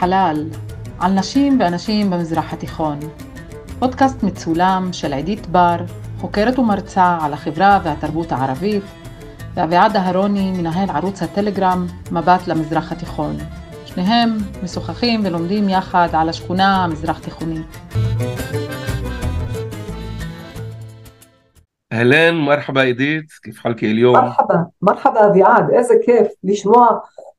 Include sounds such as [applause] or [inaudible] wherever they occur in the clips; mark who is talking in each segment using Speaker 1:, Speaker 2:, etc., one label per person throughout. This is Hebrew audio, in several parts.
Speaker 1: חלל, על נשים ואנשים במזרח התיכון. פודקאסט מצולם של עידית בר, חוקרת ומרצה על החברה והתרבות הערבית, ואביעד אהרוני, מנהל ערוץ הטלגרם מבט למזרח התיכון. שניהם משוחחים ולומדים יחד על השכונה המזרח תיכונית.
Speaker 2: אהלן, מרחבה עידית, כיף חלקי אליום.
Speaker 3: מרחבה, מרחבה אביעד, איזה כיף לשמוע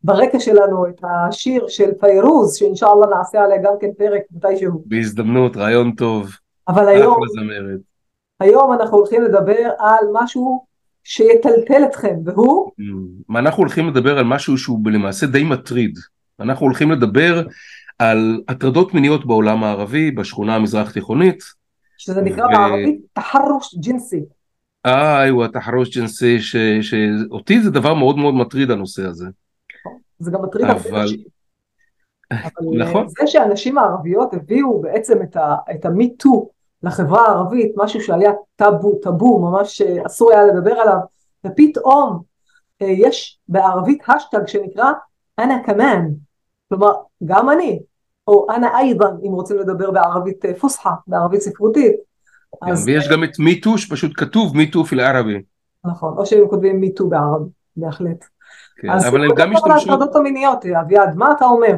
Speaker 3: ברקע שלנו את השיר של פיירוז, שאינשאללה נעשה עליה גם כן פרק מתישהו.
Speaker 2: בהזדמנות, רעיון טוב.
Speaker 3: אבל היום. היום אנחנו הולכים לדבר על משהו שיטלטל אתכם, והוא?
Speaker 2: Mm, אנחנו הולכים לדבר על משהו שהוא למעשה די מטריד. אנחנו הולכים לדבר על הטרדות מיניות בעולם הערבי, בשכונה המזרח תיכונית.
Speaker 3: שזה נקרא ו... בערבית תחרוש ג'ינסי.
Speaker 2: אה, איווה, תחרוש ג'ינסי, שאותי זה דבר מאוד מאוד מטריד הנושא הזה.
Speaker 3: זה גם מטריד הרבה
Speaker 2: אבל...
Speaker 3: נשים. אבל
Speaker 2: נכון.
Speaker 3: זה שהנשים הערביות הביאו בעצם את, ה, את המיטו לחברה הערבית, משהו שהיה טאבו, טאבו, ממש אסור היה לדבר עליו, ופתאום אה, יש בערבית השטג שנקרא אנא כמן, כלומר גם אני, או אנא איידן אם רוצים לדבר בערבית אה, פוסחה, בערבית ספרותית.
Speaker 2: כן, אז, ויש גם את מיטו שפשוט כתוב מיטו פיל ערבי.
Speaker 3: נכון, או שהם כותבים מיטו בערבי, בהחלט.
Speaker 2: כן, אבל הם גם
Speaker 3: השתמשו... אז על ההטרדות המיניות, אביעד, מה אתה אומר?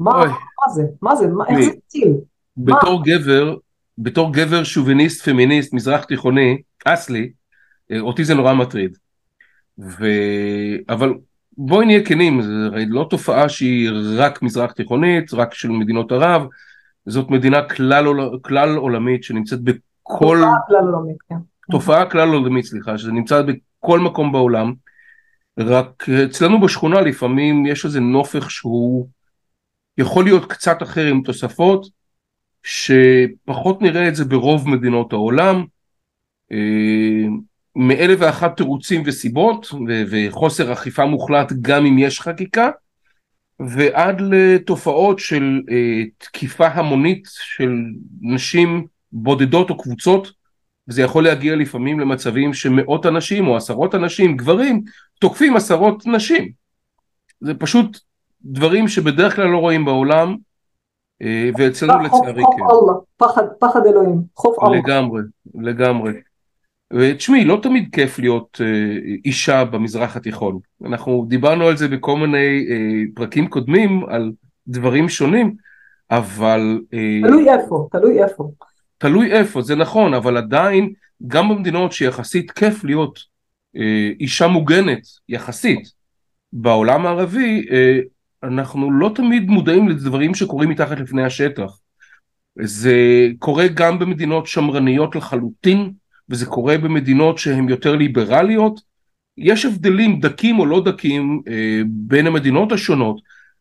Speaker 3: מה, מה זה? מה זה? מה, איך זה הציל?
Speaker 2: בתור גבר, בתור גבר שוביניסט, פמיניסט, מזרח תיכוני, אסלי, אה, אותי זה נורא מטריד. ו... אבל בואי נהיה כנים, זו לא תופעה שהיא רק מזרח תיכונית, רק של מדינות ערב, זאת מדינה כלל, עול... כלל עולמית שנמצאת בכל...
Speaker 3: תופעה כלל עולמית, כן.
Speaker 2: תופעה כלל עולמית, סליחה, שזה נמצא בכל מקום בעולם. רק אצלנו בשכונה לפעמים יש איזה נופך שהוא יכול להיות קצת אחר עם תוספות, שפחות נראה את זה ברוב מדינות העולם, אה, מאלף ואחת תירוצים וסיבות, וחוסר אכיפה מוחלט גם אם יש חקיקה, ועד לתופעות של אה, תקיפה המונית של נשים בודדות או קבוצות, וזה יכול להגיע לפעמים למצבים שמאות אנשים או עשרות אנשים, גברים, תוקפים עשרות נשים. זה פשוט דברים שבדרך כלל לא רואים בעולם, אה, ואצלנו לצערי
Speaker 3: כן. פחד, פחד אלוהים, חוף אללה.
Speaker 2: לגמרי, לגמרי. ותשמעי, לא תמיד כיף להיות אה, אישה במזרח התיכון. אנחנו דיברנו על זה בכל מיני אה, פרקים קודמים, על דברים שונים, אבל...
Speaker 3: תלוי איפה, תלוי איפה.
Speaker 2: תלוי איפה, זה נכון, אבל עדיין, גם במדינות שיחסית כיף להיות אישה מוגנת, יחסית, בעולם הערבי, אנחנו לא תמיד מודעים לדברים שקורים מתחת לפני השטח. זה קורה גם במדינות שמרניות לחלוטין, וזה קורה במדינות שהן יותר ליברליות. יש הבדלים דקים או לא דקים אה, בין המדינות השונות,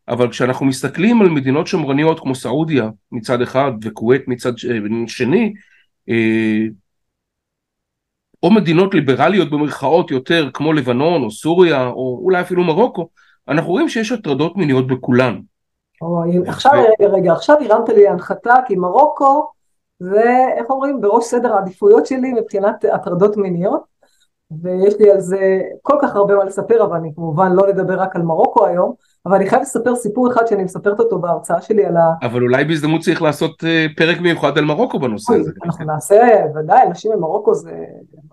Speaker 2: אבל כשאנחנו מסתכלים על מדינות שמרניות כמו סעודיה מצד אחד וכווית מצד שני, אה, או מדינות ליברליות במרכאות יותר כמו לבנון או סוריה או אולי אפילו מרוקו, אנחנו רואים שיש הטרדות מיניות בכולן.
Speaker 3: עכשיו רגע רגע עכשיו הרמת לי הנחתה כי מרוקו זה איך אומרים בראש סדר העדיפויות שלי מבחינת הטרדות מיניות ויש לי על זה כל כך הרבה מה לספר אבל אני כמובן לא לדבר רק על מרוקו היום אבל אני חייב לספר סיפור אחד שאני מספרת אותו בהרצאה שלי על ה...
Speaker 2: אבל אולי בהזדמנות צריך לעשות אה, פרק מיוחד על מרוקו בנושא הזה.
Speaker 3: אנחנו נעשה, ודאי, נשים במרוקו זה,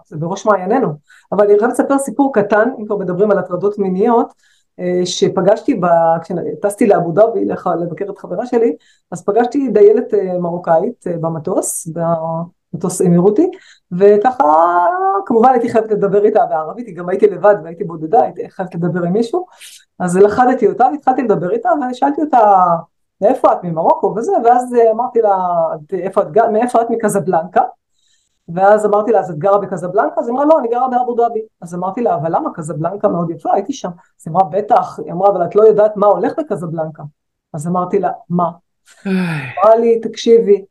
Speaker 3: זה בראש מעיינינו. אבל אני חייבת לספר סיפור קטן, אם כבר מדברים על הטרדות מיניות, אה, שפגשתי, ב... כשטסתי לאבו דאבי לבקר את חברה שלי, אז פגשתי דיילת אה, מרוקאית במטוס, במטוס אמירותי, וככה כמובן הייתי חייבת לדבר איתה בערבית, גם הייתי לבד והייתי בודדה, הייתי חייבת לדבר עם מישהו, אז לכדתי אותה והתחלתי לדבר איתה ושאלתי אותה מאיפה את ממרוקו? וזה, ואז אמרתי לה את, מאיפה את? מקזבלנקה, ואז אמרתי לה אז את גרה בקזבלנקה? אז היא אמרה לא אני גרה באבו דאבי, אז אמרתי לה אבל למה? קזבלנקה מאוד יפה הייתי שם, אז היא אמרה בטח, היא אמרה אבל את לא יודעת מה הולך בקזבלנקה, אז אמרתי לה מה, אמרה לי תקשיבי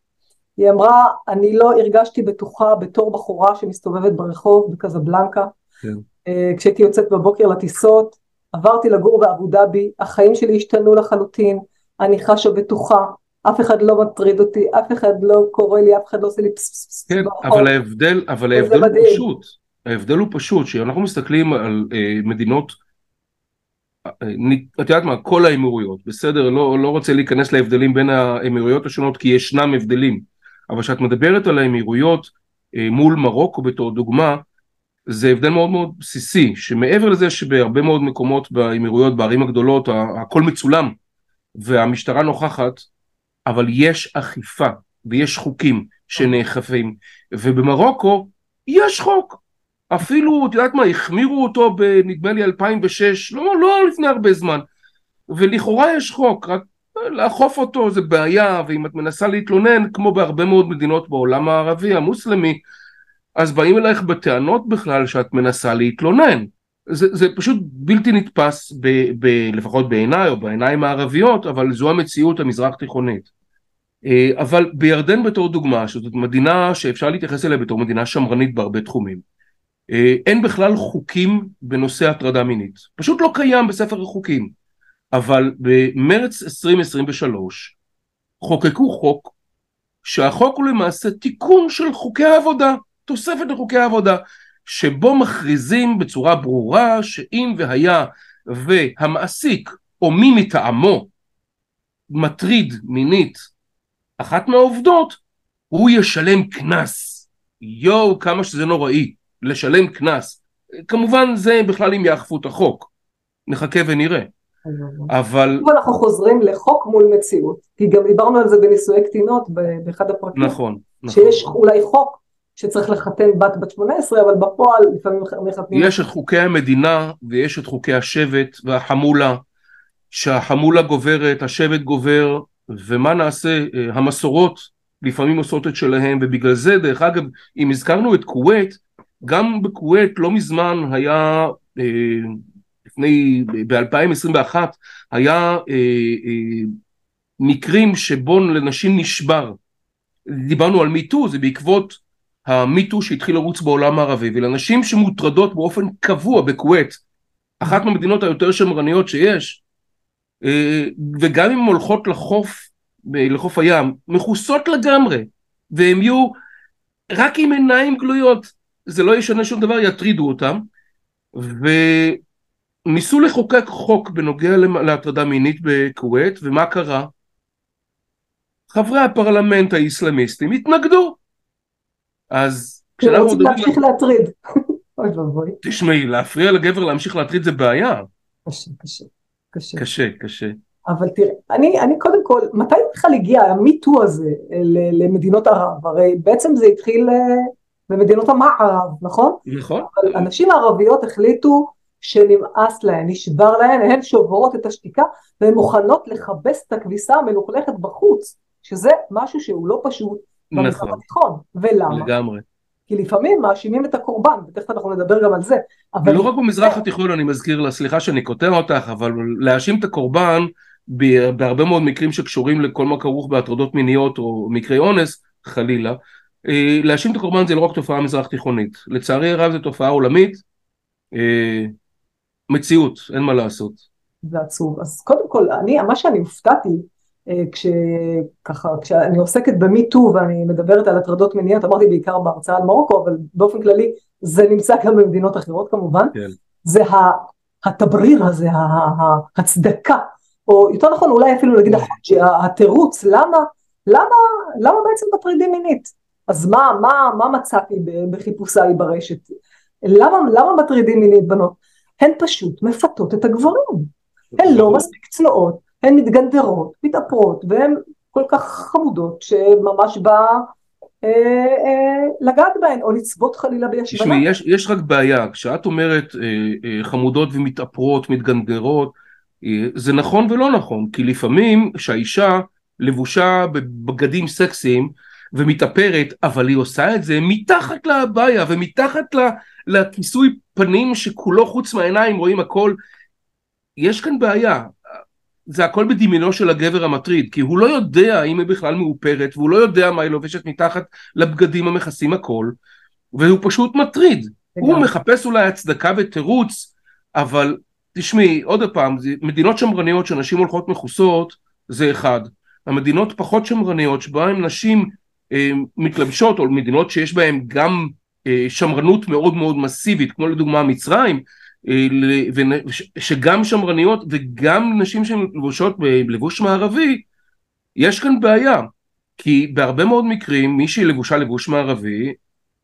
Speaker 3: היא אמרה, אני לא הרגשתי בטוחה בתור בחורה שמסתובבת ברחוב בקזבלנקה. כן. אה, כשהייתי יוצאת בבוקר לטיסות, עברתי לגור באבו דאבי, החיים שלי השתנו לחלוטין, אני חשה בטוחה, אף אחד לא מטריד אותי, אף אחד לא קורא לי, אף אחד לא עושה לי פס פס פס.
Speaker 2: כן, אבל ההבדל, אבל ההבדל הוא פשוט, ההבדל הוא פשוט, שאנחנו מסתכלים על אה, מדינות את יודעת מה, כל האמירויות, בסדר, לא, לא רוצה להיכנס להבדלים בין האמירויות השונות כי ישנם הבדלים, אבל כשאת מדברת על האמירויות אה, מול מרוקו בתור דוגמה, זה הבדל מאוד מאוד בסיסי, שמעבר לזה שבהרבה מאוד מקומות באמירויות, בערים הגדולות, הכל מצולם והמשטרה נוכחת, אבל יש אכיפה ויש חוקים שנאכפים, ובמרוקו יש חוק, אפילו, את יודעת מה, החמירו אותו בנדמה לי 2006, לא, לא לפני הרבה זמן, ולכאורה יש חוק, רק לאכוף אותו זה בעיה, ואם את מנסה להתלונן, כמו בהרבה מאוד מדינות בעולם הערבי, המוסלמי, אז באים אלייך בטענות בכלל שאת מנסה להתלונן. זה, זה פשוט בלתי נתפס, ב, ב, לפחות בעיניי או בעיניים הערביות, אבל זו המציאות המזרח תיכונית. אה, אבל בירדן בתור דוגמה, שזאת מדינה שאפשר להתייחס אליה בתור מדינה שמרנית בהרבה תחומים, אה, אין בכלל חוקים בנושא הטרדה מינית. פשוט לא קיים בספר החוקים. אבל במרץ 2023 חוקקו חוק שהחוק הוא למעשה תיקון של חוקי העבודה, תוספת לחוקי העבודה, שבו מכריזים בצורה ברורה שאם והיה והמעסיק או מי מטעמו מטריד מינית אחת מהעובדות, הוא ישלם קנס. יואו, כמה שזה נוראי, לשלם קנס. כמובן זה בכלל אם יאכפו את החוק. נחכה ונראה. אבל...
Speaker 3: אנחנו חוזרים לחוק מול מציאות, כי גם דיברנו על זה בנישואי קטינות באחד הפרקים.
Speaker 2: נכון,
Speaker 3: נכון. שיש אולי חוק שצריך לחתן בת בת 18, אבל בפועל לפעמים מחתנים...
Speaker 2: יש את חוקי המדינה ויש את חוקי השבט והחמולה, שהחמולה גוברת, השבט גובר, ומה נעשה, אה, המסורות לפעמים עושות את שלהם, ובגלל זה, דרך אגב, אם הזכרנו את כווית, גם בכווית לא מזמן היה... אה, לפני, ב-2021 היה אה, אה, מקרים שבו לנשים נשבר. דיברנו על מיטו, זה בעקבות המיטו שהתחיל לרוץ בעולם הערבי, ולנשים שמוטרדות באופן קבוע בכווית, אחת מהמדינות היותר שמרניות שיש, אה, וגם אם הולכות לחוף, לחוף הים, מכוסות לגמרי, והן יהיו רק עם עיניים גלויות, זה לא ישנה שום דבר, יטרידו אותם, ו... ניסו לחוקק חוק בנוגע להטרדה מינית בכווית, ומה קרה? חברי הפרלמנט האיסלאמיסטים התנגדו. אז
Speaker 3: כשאנחנו רוצים להמשיך להטריד. [laughs] אוי ואבוי.
Speaker 2: תשמעי, להפריע לגבר להמשיך להטריד זה בעיה.
Speaker 3: קשה, קשה. קשה.
Speaker 2: קשה, קשה.
Speaker 3: אבל תראה, אני, אני קודם כל, מתי בכלל הגיע המיטו הזה למדינות ערב? הרי בעצם זה התחיל אה, במדינות המערב, נכון?
Speaker 2: נכון.
Speaker 3: אבל הנשים הערביות החליטו שנמאס להן, נשבר להן, הן שוברות את השתיקה והן מוכנות לכבס את הכביסה המלוכלכת בחוץ, שזה משהו שהוא לא פשוט במזרח נכון. התיכון. ולמה?
Speaker 2: לגמרי.
Speaker 3: כי לפעמים מאשימים את הקורבן, ותכף אנחנו נדבר גם על זה.
Speaker 2: אבל... ולא רק במזרח התיכון, אני מזכיר לה, סליחה שאני קוטע אותך, אבל להאשים את הקורבן בהרבה מאוד מקרים שקשורים לכל מה כרוך בהטרדות מיניות או מקרי אונס, חלילה, אה, להאשים את הקורבן זה לא רק תופעה מזרח תיכונית, לצערי הרב זו תופעה עולמית, אה, מציאות, אין מה לעשות.
Speaker 3: זה עצוב. אז קודם כל, אני, מה שאני הופתעתי, אה, כשככה, כשאני עוסקת במיטו ואני מדברת על הטרדות מיניות, אמרתי בעיקר בהרצאה על מרוקו, אבל באופן כללי זה נמצא גם במדינות אחרות כמובן, כן. זה התבריר הזה, ההצדקה, או יותר נכון אולי אפילו להגיד. התירוץ, למה, למה, למה בעצם מטרידים מינית? אז מה, מה, מה מצאתי בחיפושיי ברשת? למה, למה מטרידים מינית בנות? הן פשוט מפתות את הגברים. הן לא מספיק צנועות, הן מתגנדרות, מתאפרות, והן כל כך חמודות שממש בא אה, אה, לגעת בהן, או לצוות חלילה בישבנה.
Speaker 2: תשמעי, יש, יש רק בעיה, כשאת אומרת אה, אה, חמודות ומתאפרות, מתגנדרות, אה, זה נכון ולא נכון, כי לפעמים כשהאישה לבושה בבגדים סקסיים ומתאפרת, אבל היא עושה את זה מתחת לבעיה ומתחת לכיסוי פנים שכולו חוץ מהעיניים רואים הכל, יש כאן בעיה, זה הכל בדמיונו של הגבר המטריד, כי הוא לא יודע אם היא בכלל מאופרת, והוא לא יודע מה היא לובשת מתחת לבגדים המכסים הכל, והוא פשוט מטריד. הוא מחפש אולי הצדקה ותירוץ, אבל תשמעי, עוד פעם, מדינות שמרניות שנשים הולכות מכוסות, זה אחד. המדינות פחות שמרניות, שבהן נשים מתלבשות, או מדינות שיש בהן גם אה, שמרנות מאוד מאוד מסיבית, כמו לדוגמה מצרים, אה, שגם שמרניות וגם נשים שהן לבושות בלבוש מערבי, יש כאן בעיה. כי בהרבה מאוד מקרים מי שהיא לבושה לבוש מערבי,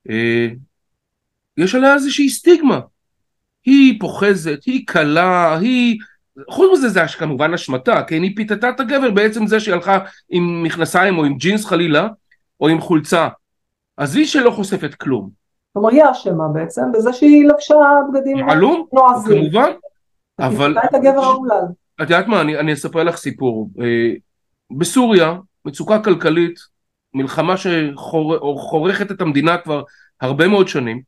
Speaker 2: אה, יש עליה איזושהי סטיגמה. היא פוחזת, היא קלה, היא... חוץ מזה זה כמובן השמטה, כן? היא פיתתה את הגבר בעצם זה שהיא הלכה עם מכנסיים או עם ג'ינס חלילה, או עם חולצה. עזבי שלא חושפת כלום.
Speaker 3: כלומר, היא האשמה בעצם בזה שהיא לבשה בגדים
Speaker 2: עלום,
Speaker 3: נועזים.
Speaker 2: כמובן, אבל...
Speaker 3: פיתתה את הגבר האומלל.
Speaker 2: את יודעת מה, אני, אני אספר לך סיפור. אה, בסוריה, מצוקה כלכלית, מלחמה שחורכת את המדינה כבר הרבה מאוד שנים,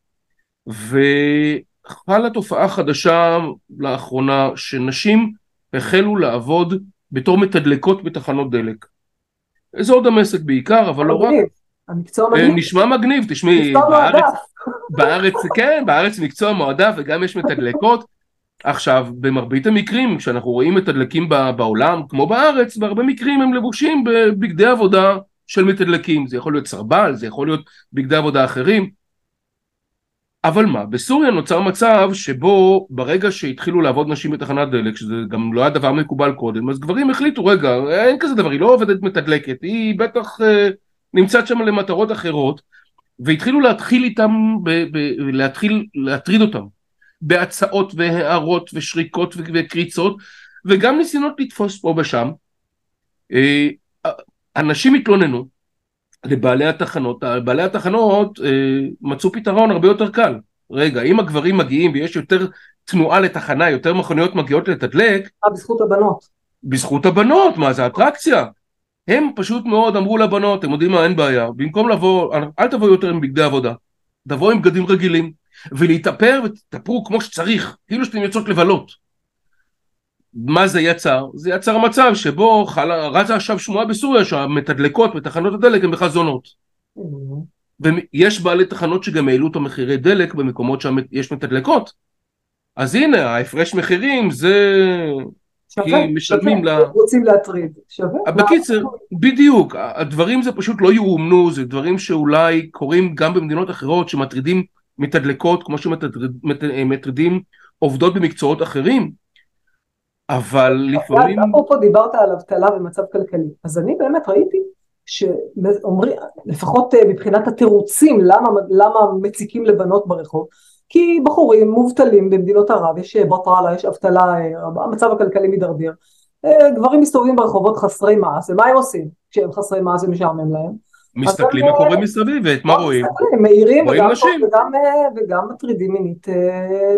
Speaker 2: וחלה תופעה חדשה לאחרונה, שנשים החלו לעבוד בתור מתדלקות בתחנות דלק. זה עוד דמשק בעיקר, אבל לא רק.
Speaker 3: המקצוע
Speaker 2: אה,
Speaker 3: מגניב.
Speaker 2: נשמע מגניב, תשמעי, בארץ. בארץ, כן, בארץ מקצוע מועדף וגם יש מתדלקות. עכשיו, במרבית המקרים, כשאנחנו רואים מתדלקים בעולם, כמו בארץ, בהרבה מקרים הם לבושים בבגדי עבודה של מתדלקים. זה יכול להיות סרבל, זה יכול להיות בגדי עבודה אחרים. אבל מה, בסוריה נוצר מצב שבו ברגע שהתחילו לעבוד נשים בתחנת דלק, שזה גם לא היה דבר מקובל קודם, אז גברים החליטו, רגע, אין כזה דבר, היא לא עובדת מתדלקת, היא בטח אה, נמצאת שם למטרות אחרות, והתחילו להתחיל איתם, ב, ב, להתחיל להטריד אותם, בהצעות והערות ושריקות וקריצות, וגם ניסיונות לתפוס פה ושם. אה, אנשים התלוננו לבעלי התחנות, בעלי התחנות אה, מצאו פתרון הרבה יותר קל. רגע, אם הגברים מגיעים ויש יותר תנועה לתחנה, יותר מכוניות מגיעות לתדלק,
Speaker 3: אה, בזכות הבנות.
Speaker 2: בזכות הבנות, מה זה אטרקציה? הם פשוט מאוד אמרו לבנות, אתם יודעים מה, אין בעיה, במקום לבוא, אל תבואו יותר עם בגדי עבודה, תבואו עם בגדים רגילים, ולהתאפר ותתאפרו כמו שצריך, כאילו שאתם יוצאות לבלות. מה זה יצר? זה יצר מצב שבו חלה, רצה עכשיו שמועה בסוריה שהמתדלקות בתחנות הדלק הן בכלל זונות. ויש בעלי תחנות שגם העלו את המחירי דלק במקומות שיש מתדלקות. אז הנה, ההפרש מחירים זה... כי
Speaker 3: שווה,
Speaker 2: משלמים
Speaker 3: שווה.
Speaker 2: ל-
Speaker 3: רוצים להטריד. שווה.
Speaker 2: בקיצר,
Speaker 3: מה?
Speaker 2: בדיוק, הדברים זה פשוט לא יאומנו, זה דברים שאולי קורים גם במדינות אחרות שמטרידים מתדלקות כמו שמטרידים עובדות במקצועות אחרים, אבל לפעמים,
Speaker 3: אפרופו דיברת על אבטלה ומצב כלכלי, אז אני באמת ראיתי שאומרים, לפחות אה, מבחינת התירוצים למה, למה מציקים לבנות ברחוב, כי בחורים מובטלים במדינות ערב, יש אה, בטרלה, יש אבטלה, אה, המצב הכלכלי מידרדר, גברים מסתובבים ברחובות חסרי מעש, ומה הם עושים כשהם חסרי מעש זה משעמם להם?
Speaker 2: מסתכלים מה קורה מסביב ואת מה רואים?
Speaker 3: מסתכלים, מעירים וגם,
Speaker 2: נשים.
Speaker 3: וגם, וגם מטרידים מינית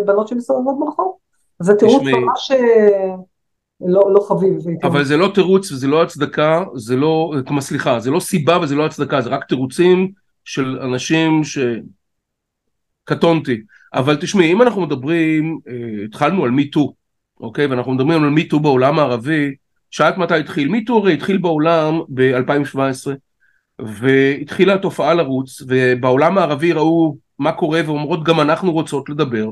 Speaker 3: בנות שמסתובבות ברחוב. זה תירוץ. ממש אה, לא, לא חביב.
Speaker 2: אבל זה לא תירוץ וזה לא הצדקה, זה לא, כלומר סליחה, זה לא סיבה וזה לא הצדקה, זה רק תירוצים של אנשים ש... קטונתי. אבל תשמעי, אם אנחנו מדברים, אה, התחלנו על מיטו, אוקיי? ואנחנו מדברים על מיטו בעולם הערבי, שאלת מתי התחיל? מיטו הרי התחיל בעולם ב-2017, והתחילה התופעה לרוץ, ובעולם הערבי ראו מה קורה ואומרות גם אנחנו רוצות לדבר.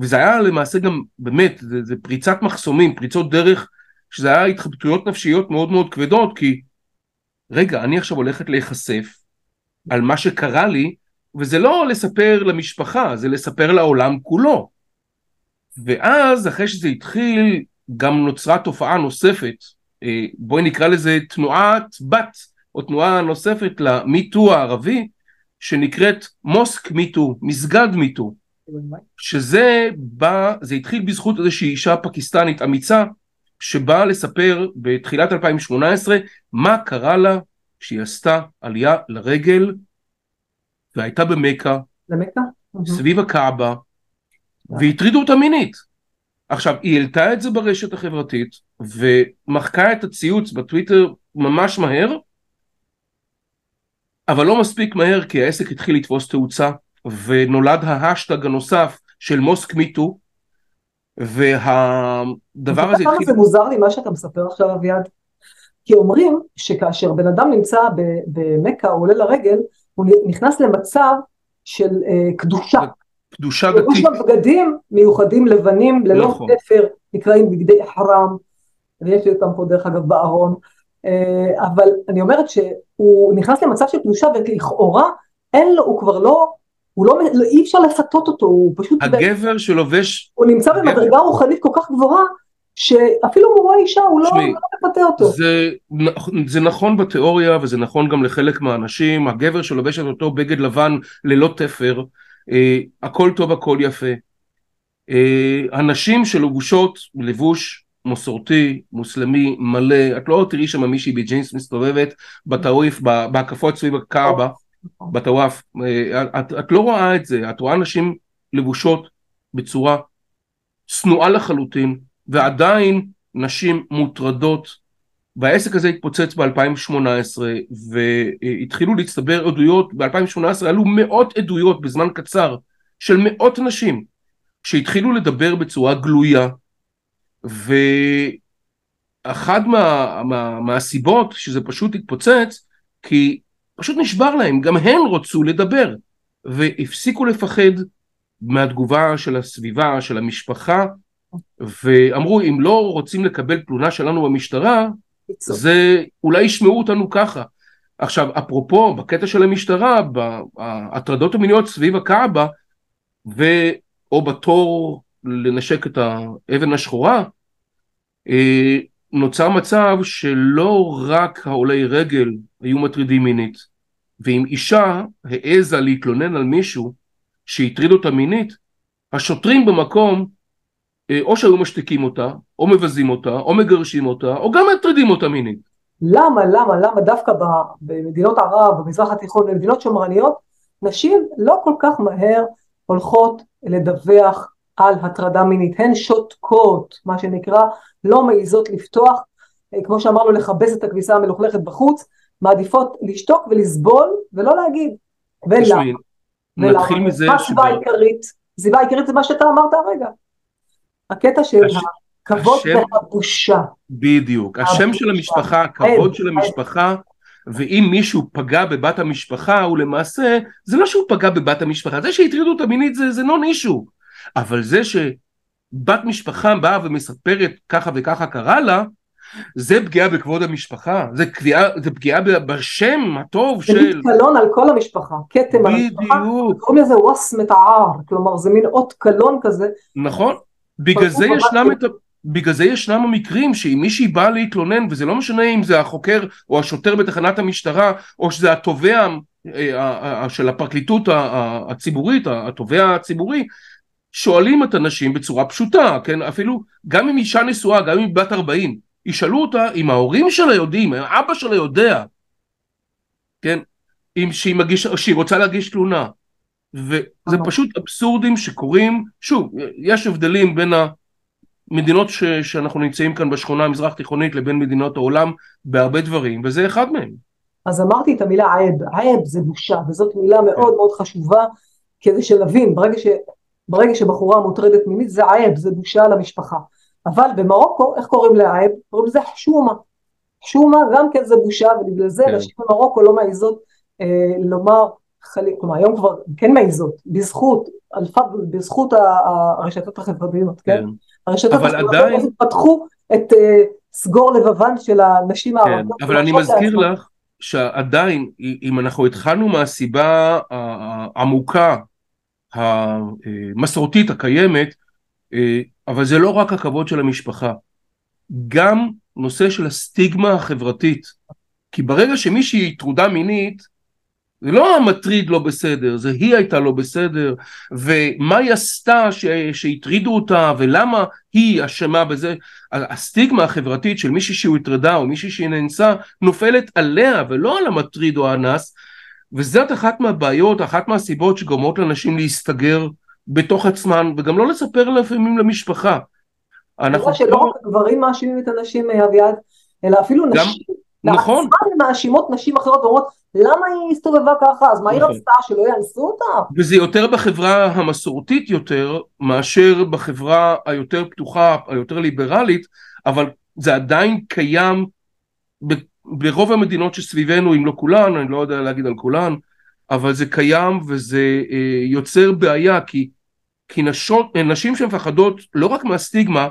Speaker 2: וזה היה למעשה גם, באמת, זה, זה פריצת מחסומים, פריצות דרך, שזה היה התחבטויות נפשיות מאוד מאוד כבדות, כי רגע, אני עכשיו הולכת להיחשף על מה שקרה לי, וזה לא לספר למשפחה, זה לספר לעולם כולו. ואז, אחרי שזה התחיל, גם נוצרה תופעה נוספת, אה, בואי נקרא לזה תנועת בת, או תנועה נוספת למיטו הערבי, שנקראת מוסק מיטו, מסגד מיטו. שזה בא, זה התחיל בזכות איזושהי אישה פקיסטנית אמיצה שבאה לספר בתחילת 2018 מה קרה לה כשהיא עשתה עלייה לרגל והייתה במכה
Speaker 3: למכה?
Speaker 2: סביב הקעבה והטרידו אותה מינית. עכשיו היא העלתה את זה ברשת החברתית ומחקה את הציוץ בטוויטר ממש מהר אבל לא מספיק מהר כי העסק התחיל לתפוס תאוצה ונולד ההשטג הנוסף של Mosque Me Too והדבר הזה התחיל...
Speaker 3: זה מוזר לי מה שאתה מספר עכשיו אביעד? כי אומרים שכאשר בן אדם נמצא במכה או עולה לרגל, הוא נכנס למצב של אה, קדושה.
Speaker 2: קדושה
Speaker 3: יש
Speaker 2: דתית,
Speaker 3: שם בגדים מיוחדים לבנים ללא
Speaker 2: נכון.
Speaker 3: תפר, נקראים בגדי חרם, ויש לי אותם פה דרך אגב בארון, אה, אבל אני אומרת שהוא נכנס למצב של קדושה ולכאורה אין לו, הוא כבר לא, הוא לא, לא, אי אפשר לפתות אותו, הוא פשוט...
Speaker 2: הגבר שלובש...
Speaker 3: הוא נמצא במדרגה רוחנית כל כך גבוהה, שאפילו אם הוא רואה אישה הוא לא, שמי, לא מפתה אותו.
Speaker 2: זה, זה נכון בתיאוריה וזה נכון גם לחלק מהאנשים, הגבר שלובש את אותו בגד לבן ללא תפר, אה, הכל טוב הכל יפה. אה, הנשים שלובשות לבוש מסורתי, מוסלמי, מלא, את לא תראי שם מישהי בג'ינס מסתובבת בטוויף, בהקפות סביב הקאבה, נכון. בטוואף, אה, את, את לא רואה את זה, את רואה נשים לבושות בצורה צנועה לחלוטין, ועדיין נשים מוטרדות, והעסק הזה התפוצץ ב-2018, והתחילו להצטבר עדויות, ב-2018 עלו מאות עדויות בזמן קצר, של מאות נשים, שהתחילו לדבר בצורה גלויה, ואחת מה, מה, מהסיבות שזה פשוט התפוצץ, כי פשוט נשבר להם, גם הן רצו לדבר, והפסיקו לפחד מהתגובה של הסביבה, של המשפחה, ואמרו אם לא רוצים לקבל תלונה שלנו במשטרה, זה אולי ישמעו אותנו ככה. עכשיו אפרופו בקטע של המשטרה, בהטרדות המיניות סביב הקאבה, או בתור לנשק את האבן השחורה, אה, נוצר מצב שלא רק העולי רגל היו מטרידים מינית, ואם אישה העזה להתלונן על מישהו שהטריד אותה מינית, השוטרים במקום אה, או שהיו משתיקים אותה, או מבזים אותה, או מגרשים אותה, או גם מטרידים אותה מינית.
Speaker 3: למה, למה, למה דווקא במדינות ערב, במזרח התיכון, במדינות שמרניות, נשים לא כל כך מהר הולכות לדווח על הטרדה מינית, הן שותקות, מה שנקרא, לא מעיזות לפתוח, אה, כמו שאמרנו, לכבס את הכביסה המלוכלכת בחוץ, מעדיפות לשתוק ולסבול ולא להגיד. ולמה?
Speaker 2: נתחיל מזה
Speaker 3: מה הסיבה העיקרית? הסיבה העיקרית זה מה שאתה אמרת הרגע. הקטע של. הכבוד. והבושה.
Speaker 2: בדיוק, השם. של המשפחה, הכבוד של המשפחה, ואם מישהו פגע בבת המשפחה, הוא למעשה, זה לא שהוא פגע בבת המשפחה, זה שהטרידו אותה מינית זה, זה נון אישו, אבל זה שבת משפחה באה ומספרת ככה וככה קרה לה, זה פגיעה בכבוד המשפחה, זה, קביעה, זה פגיעה בשם הטוב של...
Speaker 3: זה מתקלון על כל המשפחה, כתם על המשפחה, קוראים לזה ווס מתער, כלומר זה מין אות קלון כזה.
Speaker 2: נכון, בגלל זה ישנם את ה... בגלל זה ישנם המקרים שאם מישהי באה להתלונן וזה לא משנה אם זה החוקר או השוטר בתחנת המשטרה או שזה התובע אה, של הפרקליטות הציבורית, התובע הציבורי, שואלים את הנשים בצורה פשוטה, כן, אפילו גם אם אישה נשואה, גם אם היא בת 40, ישאלו אותה אם ההורים שלה יודעים, אם אבא שלה יודע, כן, אם שהיא, מגיש, שהיא רוצה להגיש תלונה, וזה פשוט אבסורדים שקורים, שוב, יש הבדלים בין המדינות ש, שאנחנו נמצאים כאן בשכונה המזרח תיכונית לבין מדינות העולם בהרבה דברים, וזה אחד מהם.
Speaker 3: אז אמרתי את המילה עייב, עייב זה בושה, וזאת מילה מאוד מאוד חשובה, כדי שנבין, ברגע, ש, ברגע שבחורה מוטרדת מינית זה עייב, זה בושה למשפחה. אבל במרוקו, איך קוראים לעייב? קוראים לזה חשומה. חשומה גם כן זה בושה, ובגלל זה כן. נשים במרוקו לא מעיזות אה, לומר חלילה, כלומר היום כבר כן מעיזות, בזכות, אלפת, בזכות הרשתות החברתיות, כן? כן. הרשתות החברתיות עדיין... פתחו את uh, סגור לבבן של הנשים כן, הערביות.
Speaker 2: אבל אני מזכיר לעצמם. לך שעדיין, אם אנחנו התחלנו מהסיבה העמוקה, המסורתית הקיימת, אה, אבל זה לא רק הכבוד של המשפחה, גם נושא של הסטיגמה החברתית. כי ברגע שמישהי טרודה מינית, זה לא המטריד לא בסדר, זה היא הייתה לא בסדר, ומה היא עשתה שהטרידו אותה, ולמה היא אשמה בזה. הסטיגמה החברתית של מישהי שהוא הטרדה או מישהי שהיא נאנסה, נופלת עליה ולא על המטריד או האנס, וזאת אחת מהבעיות, אחת מהסיבות שגורמות לאנשים להסתגר בתוך עצמן, וגם לא לספר לפעמים למשפחה.
Speaker 3: אנחנו שלא רק הגברים מאשימים את הנשים, אביעד, אלא אפילו גם... נשים. נכון. לעצמן מאשימות נשים אחרות ואומרות למה היא הסתובבה ככה אז מה היא נכון. רצתה שלא יאנסו אותה?
Speaker 2: וזה יותר בחברה המסורתית יותר מאשר בחברה היותר פתוחה היותר ליברלית אבל זה עדיין קיים ברוב המדינות שסביבנו אם לא כולן אני לא יודע להגיד על כולן אבל זה קיים וזה אה, יוצר בעיה כי, כי נשות, נשים שמפחדות לא רק מהסטיגמה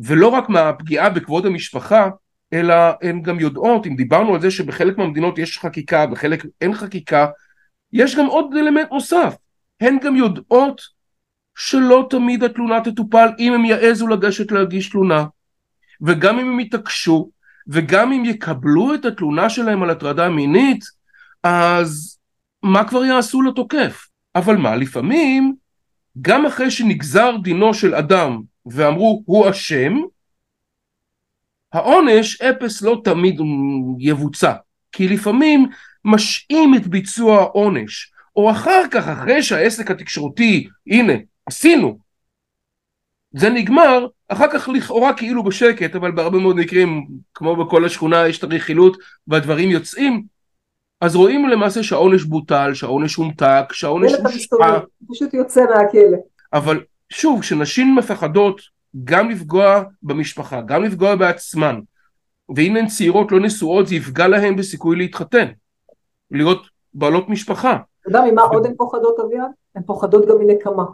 Speaker 2: ולא רק מהפגיעה בכבוד המשפחה אלא הן גם יודעות, אם דיברנו על זה שבחלק מהמדינות יש חקיקה, בחלק אין חקיקה, יש גם עוד אלמנט נוסף. הן גם יודעות שלא תמיד התלונה תטופל אם הם יעזו לגשת להגיש תלונה. וגם אם הם יתעקשו, וגם אם יקבלו את התלונה שלהם על הטרדה מינית, אז מה כבר יעשו לתוקף? אבל מה, לפעמים, גם אחרי שנגזר דינו של אדם ואמרו הוא אשם, העונש אפס לא תמיד יבוצע, כי לפעמים משעים את ביצוע העונש, או אחר כך, אחרי שהעסק התקשורתי, הנה, עשינו, זה נגמר, אחר כך לכאורה כאילו בשקט, אבל בהרבה מאוד מקרים, כמו בכל השכונה, יש את הרכילות והדברים יוצאים, אז רואים למעשה שהעונש בוטל, שהעונש הומתק, שהעונש
Speaker 3: הושפע. פשוט יוצא מהכלא.
Speaker 2: אבל שוב, כשנשים מפחדות גם לפגוע במשפחה, גם לפגוע בעצמן, ואם הן צעירות לא נשואות, זה יפגע להן בסיכוי להתחתן, להיות בעלות משפחה.
Speaker 3: אתה יודע ממה עוד הן פוחדות אביעד? הן פוחדות גם מנקמה.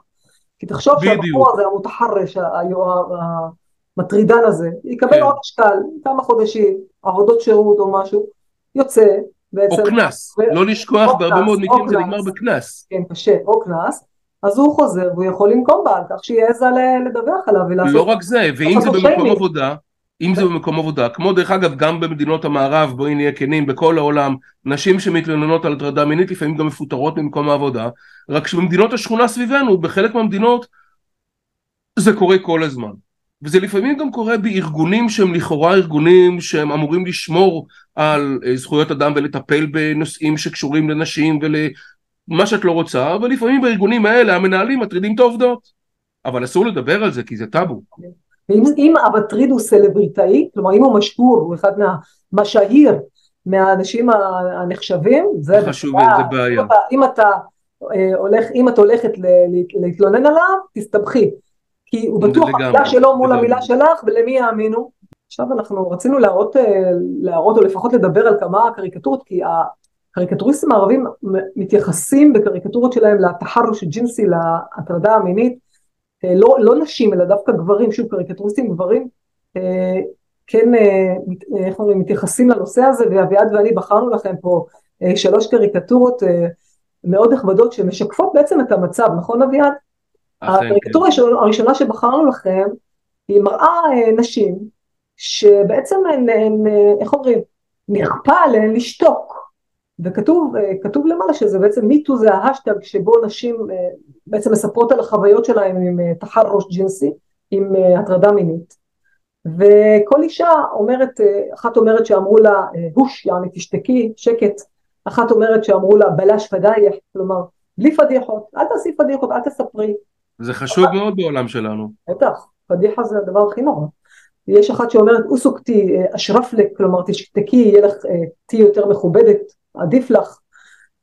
Speaker 3: כי תחשוב שהבחור הזה, המותחרש, המטרידן הזה, יקבל כן. עונש קל, כמה חודשים, עבודות שירות או משהו, יוצא,
Speaker 2: בעצם... או קנס, ו... לא לשכוח, בהרבה מאוד מקרים זה נגמר בקנס.
Speaker 3: כן, קשה, או קנס, אז הוא חוזר והוא יכול לנקום בה על כך שהיא העזה לדווח עליו ולעשות...
Speaker 2: לא רק זה, ואם זה במקום עבודה, אם זה במקום עבודה, כמו דרך אגב גם במדינות המערב, בואי נהיה כנים, בכל העולם, נשים שמתלוננות על הטרדה מינית לפעמים גם מפוטרות ממקום העבודה, רק שבמדינות השכונה סביבנו, בחלק מהמדינות, זה קורה כל הזמן. וזה לפעמים גם קורה בארגונים שהם לכאורה ארגונים שהם אמורים לשמור על אה, זכויות אדם ולטפל בנושאים שקשורים לנשים ולמה שאת לא רוצה, אבל לפעמים בארגונים האלה המנהלים מטרידים את העובדות. אבל אסור לדבר על זה כי זה טאבו.
Speaker 3: ואם המטריד הוא סלבריטאי, כלומר אם הוא משקור, הוא אחד מהשהיר, מהאנשים הנחשבים,
Speaker 2: זה חשוב, זה בעיה.
Speaker 3: אם אתה אה, הולך, אם את הולכת להתלונן עליו, תסתבכי. כי הוא בטוח המילה שלו מול המילה שלך, ולמי יאמינו? עכשיו אנחנו רצינו להראות, אה, להראות או לפחות לדבר על כמה קריקטורות, כי הקריקטוריסטים הערבים מתייחסים בקריקטורות שלהם לתחרוש ג'ינסי, להטרדה המינית, לא, לא נשים אלא דווקא גברים, שוב קריקטוריסטים גברים, אה, כן, איך אומרים, מתייחסים לנושא הזה, ואביעד ואני בחרנו לכם פה שלוש קריקטורות מאוד נכבדות שמשקפות בעצם את המצב, נכון אביעד? הקריקטורה כן. הראשונה שבחרנו לכם היא מראה אה, נשים שבעצם הן, הן אה, איך אומרים, נכפה עליהן לשתוק וכתוב אה, כתוב למעלה שזה בעצם Me Too זה ההאשטג שבו נשים בעצם מספרות על החוויות שלהן עם تحرش جنسي, עם הטרדה מינית. וכל אישה אומרת, אחת אומרת שאמרו לה هش يعني תשתקי, שקט, אחת אומרת שאמרו לה بلاش فضايح, כלומר בלי פדיחות, אל תעשי פדיחות, אל תספרי,
Speaker 2: זה חשוב מאוד בעולם שלנו.
Speaker 3: בטח, פדיחה זה הדבר הכי נורא. יש אחת שאומרת אוסוקתי אשרפלק, כלומר תשתקי, יהיה לך, תהיי יותר מכובדת, עדיף לך.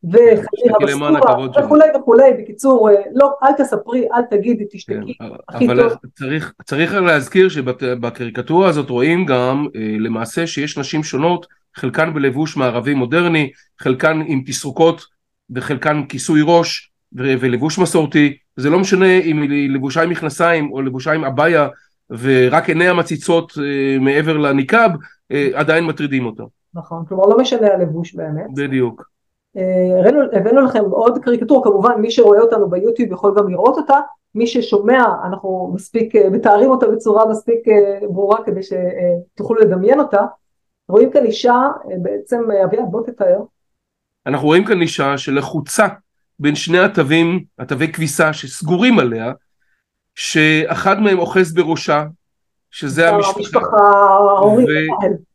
Speaker 3: וחלילה בסקורה וכולי וכולי, בקיצור, לא, אל תספרי, אל תגידי, תשתקי, כן, הכי
Speaker 2: אבל טוב. צריך, צריך להזכיר שבקריקטורה הזאת רואים גם למעשה שיש נשים שונות, חלקן בלבוש מערבי מודרני, חלקן עם תסרוקות וחלקן כיסוי ראש ולבוש מסורתי, זה לא משנה אם היא לבושה עם מכנסיים או לבושה עם אביה ורק עיניה מציצות אה, מעבר לניקאב, אה, עדיין מטרידים אותו.
Speaker 3: נכון, כלומר לא משנה הלבוש באמת.
Speaker 2: בדיוק.
Speaker 3: אה, הבאנו לכם עוד קריקטורה, כמובן מי שרואה אותנו ביוטיוב יכול גם לראות אותה, מי ששומע אנחנו מספיק מתארים אותה בצורה מספיק ברורה כדי שתוכלו לדמיין אותה. רואים כאן אישה, בעצם אביעד בוא תתאר.
Speaker 2: אנחנו רואים כאן אישה שלחוצה בין שני התווים, התווי כביסה שסגורים עליה, שאחד מהם אוחז בראשה, שזה המשפחה. המשפחה ההורית.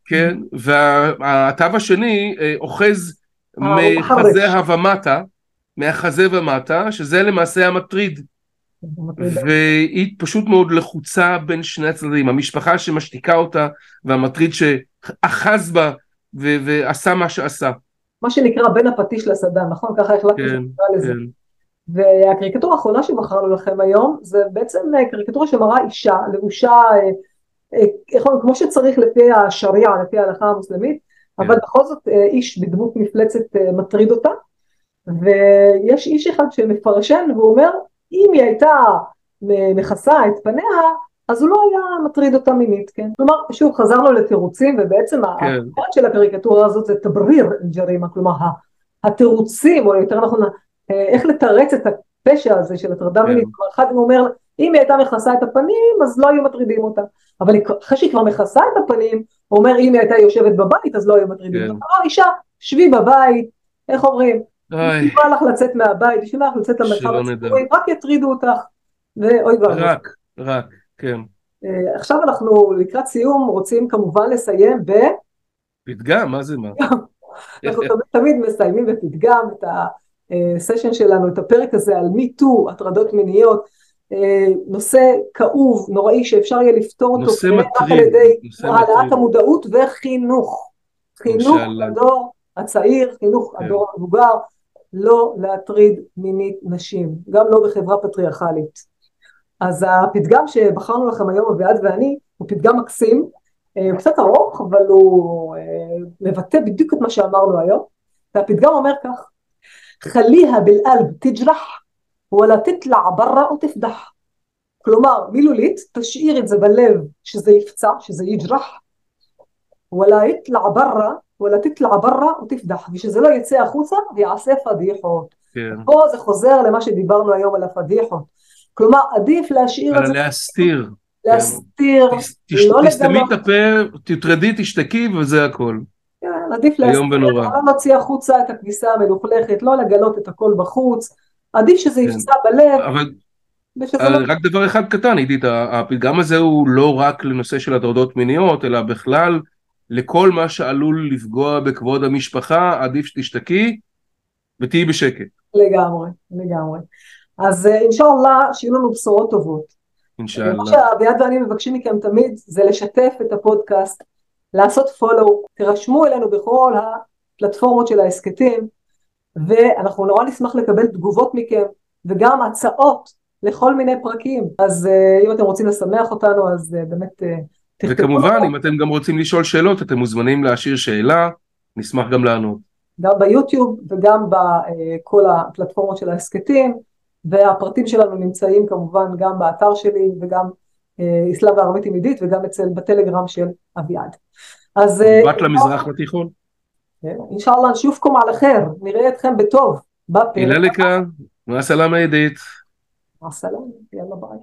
Speaker 2: כן, והתו השני אה, אוחז מחזה ומטה, מהחזה ומטה, שזה למעשה המטריד. והיא פשוט מאוד לחוצה בין שני הצדדים, המשפחה שמשתיקה אותה והמטריד שאחז בה ועשה מה שעשה.
Speaker 3: מה שנקרא בין הפטיש לסדן, נכון? ככה החלטנו כן, שנקרא לזה. כן. והקריקטורה האחרונה שבחרנו לכם היום זה בעצם אה, קריקטורה שמראה אישה לבושה אה, אה, איך אומרים כמו שצריך לפי השריעה לפי ההלכה המוסלמית כן. אבל בכל זאת איש בדמות מפלצת מטריד אותה ויש איש אחד שמפרשן והוא אומר אם היא הייתה מכסה את פניה אז הוא לא היה מטריד אותה מינית, כן? כלומר, שוב, חזרנו לתירוצים, ובעצם כן. הכותרת של הקריקטורה הזאת זה תבריר ג'רימה, כלומר, התירוצים, או יותר נכון, איך לתרץ את הפשע הזה של הטרדה
Speaker 2: כן.
Speaker 3: מינית. כלומר, אחד הוא אומר, אם היא הייתה מכסה את הפנים, אז לא היו מטרידים אותה. אבל אחרי שהיא כבר מכסה את הפנים, הוא אומר, אם היא הייתה יושבת בבית, אז לא היו מטרידים
Speaker 2: כן.
Speaker 3: אותה. אמר, אישה, שבי בבית, איך אומרים? בשביל מה לך לצאת מהבית, בשביל מה לך לצאת למרחב. הציבורי, רק יטרידו אותך. ואוי ואבוי.
Speaker 2: רק, רק, כן.
Speaker 3: אה, עכשיו אנחנו לקראת סיום רוצים כמובן לסיים ב...
Speaker 2: פתגם, מה זה מה? [laughs]
Speaker 3: אנחנו תמיד, מסיימים בפתגם את הסשן שלנו, את הפרק הזה על MeToo, הטרדות מיניות, אה, נושא כאוב, נוראי, שאפשר יהיה לפתור אותו
Speaker 2: נושא
Speaker 3: רק על ידי העלאת. המודעות וחינוך. חינוך. לדור הצעיר, חינוך
Speaker 2: כן.
Speaker 3: הדור המבוגר, לא להטריד מינית נשים, גם לא בחברה פטריארכלית. אז הפתגם שבחרנו לכם היום, אביעד ואני, הוא פתגם מקסים, אה, הוא קצת ארוך, אבל הוא אה, מבטא בדיוק את מה שאמרנו היום. והפתגם אומר כך, חליה בלעלב תג'רח, ולה תטלע ברא ותפדח. כלומר, מילולית, תשאיר את זה בלב שזה יפצע, שזה יג'רח, ולה יטלע ברא, ולה תטלע ברא ותפדח, ושזה לא יצא החוצה ויעשה פדיחות.
Speaker 2: כן.
Speaker 3: פה זה חוזר למה שדיברנו היום על הפדיחות. כלומר, עדיף להשאיר את זה,
Speaker 2: להסתיר.
Speaker 3: להסתיר,
Speaker 2: תש-
Speaker 3: לא
Speaker 2: תסתמי. את הפה, תתרדי, תשתקי וזה הכל.
Speaker 3: עדיף
Speaker 2: ונורא.
Speaker 3: לא להוציא החוצה את הכביסה המלוכלכת, לא לגלות את הכל בחוץ, עדיף שזה
Speaker 2: כן.
Speaker 3: יפצע בלב,
Speaker 2: אבל
Speaker 3: ושזה
Speaker 2: אה,
Speaker 3: לא...
Speaker 2: רק דבר אחד קטן, עידית, הפתגם הזה הוא לא רק לנושא של הטרדות מיניות, אלא בכלל לכל מה שעלול לפגוע בכבוד המשפחה, עדיף שתשתקי ותהיי בשקט,
Speaker 3: לגמרי, לגמרי. אז אה, אינשאללה, שיהיו לנו בשורות טובות.
Speaker 2: אינשאללה.
Speaker 3: מה שאביעד ואני מבקשים מכם תמיד זה לשתף את הפודקאסט, לעשות פולו, תירשמו אלינו בכל הפלטפורמות של ההסכתים, ואנחנו נורא נשמח לקבל תגובות מכם, וגם הצעות לכל מיני פרקים. אז אה, אם אתם רוצים לשמח אותנו, אז אה, באמת אה, תכתבו.
Speaker 2: וכמובן. אם אתם גם רוצים לשאול שאלות, אתם מוזמנים להשאיר שאלה, נשמח גם לענות.
Speaker 3: גם ביוטיוב וגם בכל הפלטפורמות של ההסכתים, והפרטים שלנו נמצאים כמובן גם באתר שלי וגם אה, אסלאם וערבית עם עידית וגם אצל בטלגרם של אביעד. אז אה,
Speaker 2: בת למזרח לתיכון.
Speaker 3: אינשאללה נשופכם על אחר, נראה אתכם בטוב בפרק.
Speaker 2: הילליקה, מה סלאמה עידית.
Speaker 3: הסלאם, יאללה ביי.